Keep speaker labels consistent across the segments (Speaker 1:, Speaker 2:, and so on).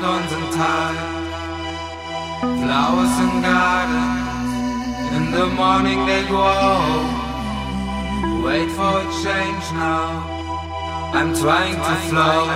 Speaker 1: time dawns and tide, flowers and gardens, in the morning they grow. Wait for a change now. I'm trying to flow.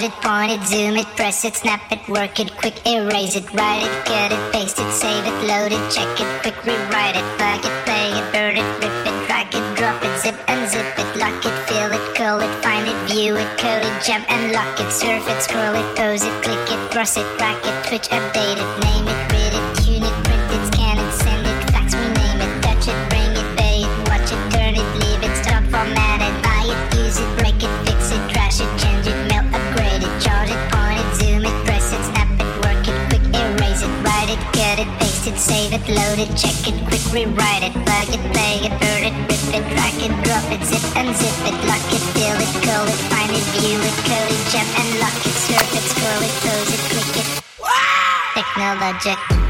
Speaker 2: Charge it, point it, zoom it, press it, snap it, work it, quick erase it, write it, cut it, paste it, save it, load it, check it, quick rewrite it, plug it, play it, burn it, rip it, drag it, drop it, zip and zip it, lock it, fill it, curl it, find it, view it, code it, jump and lock it, surf it, scroll it, pose it, click it, cross it, track it, twitch, update it, name it, save it, load it, check it, quick rewrite it, plug it, play it, burn it, rip it, drag it, drop it, zip and zip it, lock it, fill it, call it, find it, view it, code it, jump and lock it, surf it, scroll it, pose it, click it. Technologic. Technologic.